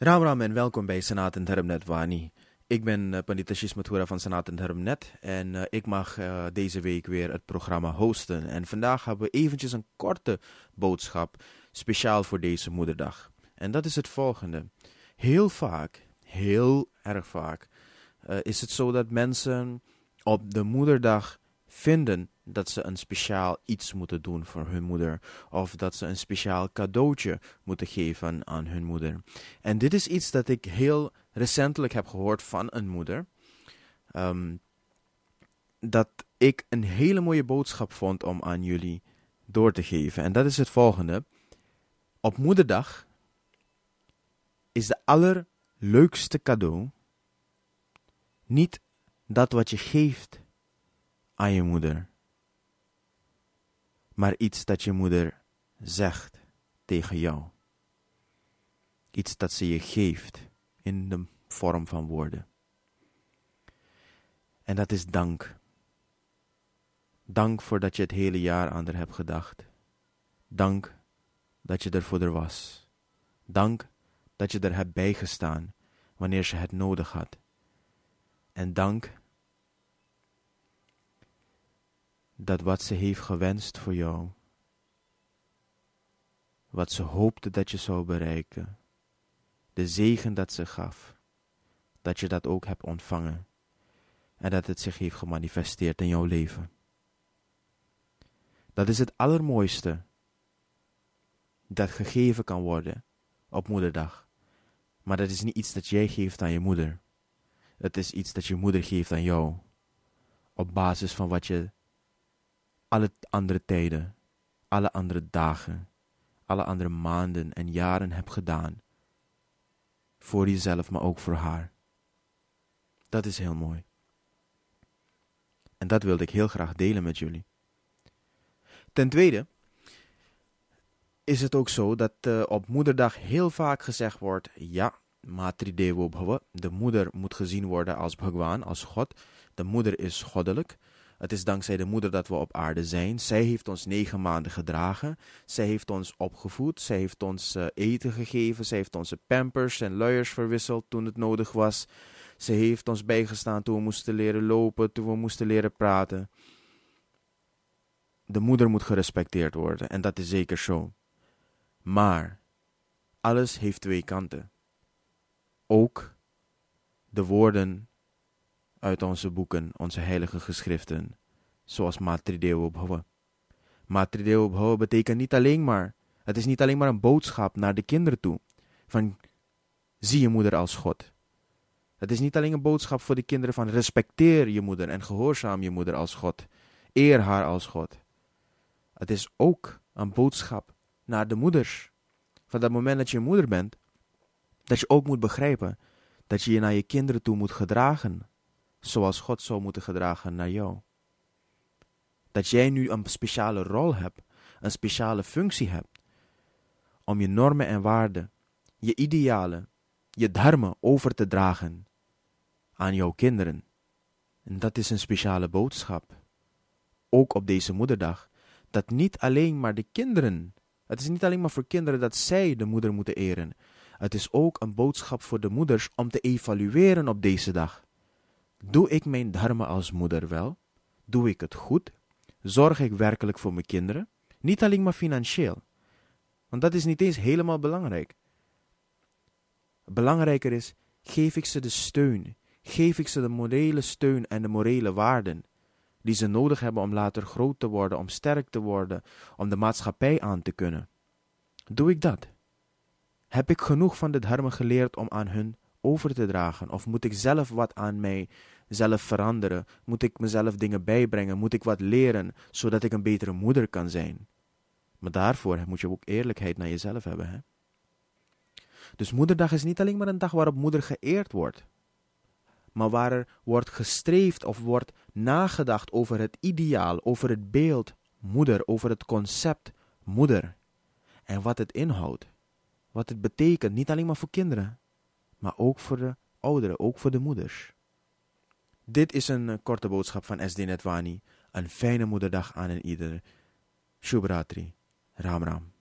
Ram en welkom bij Senaat en Dharmnet Wani. Ik ben uh, Pandita Shismathura van Senaat en Dharmnet en uh, ik mag uh, deze week weer het programma hosten. En vandaag hebben we eventjes een korte boodschap speciaal voor deze moederdag. En dat is het volgende. Heel vaak, heel erg vaak, is het zo dat mensen op de moederdag vinden dat ze een speciaal iets moeten doen voor hun moeder. Of dat ze een speciaal cadeautje moeten geven aan hun moeder. En dit is iets dat ik heel recentelijk heb gehoord van een moeder. Ehm, dat ik een hele mooie boodschap vond om aan jullie door te geven. En dat is het volgende. Op moederdag is de allerleukste cadeau niet dat wat je geeft aan je moeder maar iets dat je moeder zegt tegen jou. Iets dat ze je geeft in de vorm van woorden. En dat is dank. Dank voor dat je het hele jaar aan haar hebt gedacht. Dank dat je er voor was. Dank dat je er hebt bijgestaan wanneer ze het nodig had. En dank dat wat ze heeft gewenst voor jou, wat ze hoopte dat je zou bereiken, de zegen dat ze gaf, dat je dat ook hebt ontvangen en dat het zich heeft gemanifesteerd in jouw leven. Dat is het allermooiste dat gegeven kan worden op moederdag. Maar dat is niet iets dat jij geeft aan je moeder. Het is iets dat je moeder geeft aan jou. Op basis van wat je alle andere tijden, alle andere dagen, alle andere maanden en jaren heb gedaan. Voor jezelf, maar ook voor haar. Dat is heel mooi. En dat wilde ik heel graag delen met jullie. Ten tweede is het ook zo dat uh, op moederdag heel vaak gezegd wordt: ja, Matri Devo Bhava, de moeder moet gezien worden als Bhagwan, als God. De moeder is goddelijk. Het is dankzij de moeder dat we op aarde zijn. Zij heeft ons negen maanden gedragen. Zij heeft ons opgevoed. Zij heeft ons uh, eten gegeven. Zij heeft onze pampers en luiers verwisseld toen het nodig was. Ze heeft ons bijgestaan toen we moesten leren lopen, toen we moesten leren praten. De moeder moet gerespecteerd worden en dat is zeker zo. Maar alles heeft twee kanten. Ook de woorden uit onze boeken, onze heilige geschriften, zoals Matrideo. Matrideo betekent niet alleen maar, het is niet alleen maar een boodschap naar de kinderen toe, van zie je moeder als God. Het is niet alleen een boodschap voor de kinderen van respecteer je moeder en gehoorzaam je moeder als God. Eer haar als God. Het is ook een boodschap naar de moeders. Van dat moment dat je moeder bent, dat je ook moet begrijpen dat je je naar je kinderen toe moet gedragen zoals God zou moeten gedragen naar jou. Dat jij nu een speciale rol hebt, een speciale functie hebt, om je normen en waarden, je idealen, je dharma over te dragen aan jouw kinderen. En dat is een speciale boodschap. Ook op deze moederdag. Dat niet alleen maar de kinderen, het is niet alleen maar voor kinderen dat zij de moeder moeten eren. Het is ook een boodschap voor de moeders om te evalueren op deze dag. Doe ik mijn dharma als moeder wel? Doe ik het goed? Zorg ik werkelijk voor mijn kinderen? Niet alleen maar financieel. Want dat is niet eens helemaal belangrijk. Belangrijker is, geef ik ze de steun, geef ik ze de morele steun en de morele waarden die ze nodig hebben om later groot te worden, om sterk te worden, om de maatschappij aan te kunnen. Doe ik dat? Heb ik genoeg van de dharma geleerd om aan hun over te dragen? Of moet ik zelf wat aan mij zelf veranderen? Moet ik mezelf dingen bijbrengen? Moet ik wat leren, zodat ik een betere moeder kan zijn? Maar daarvoor moet je ook eerlijkheid naar jezelf hebben. Hè? Dus moederdag is niet alleen maar een dag waarop moeder geëerd wordt. Maar waar er wordt gestreefd of wordt nagedacht over het ideaal, over het beeld moeder, over het concept moeder. En wat het inhoudt. Wat het betekent, niet alleen maar voor kinderen, maar ook voor de ouderen, ook voor de moeders. Dit is een eh, korte boodschap van SD Netwani. Een fijne moederdag aan een ieder. Shubratri. Ram Ram.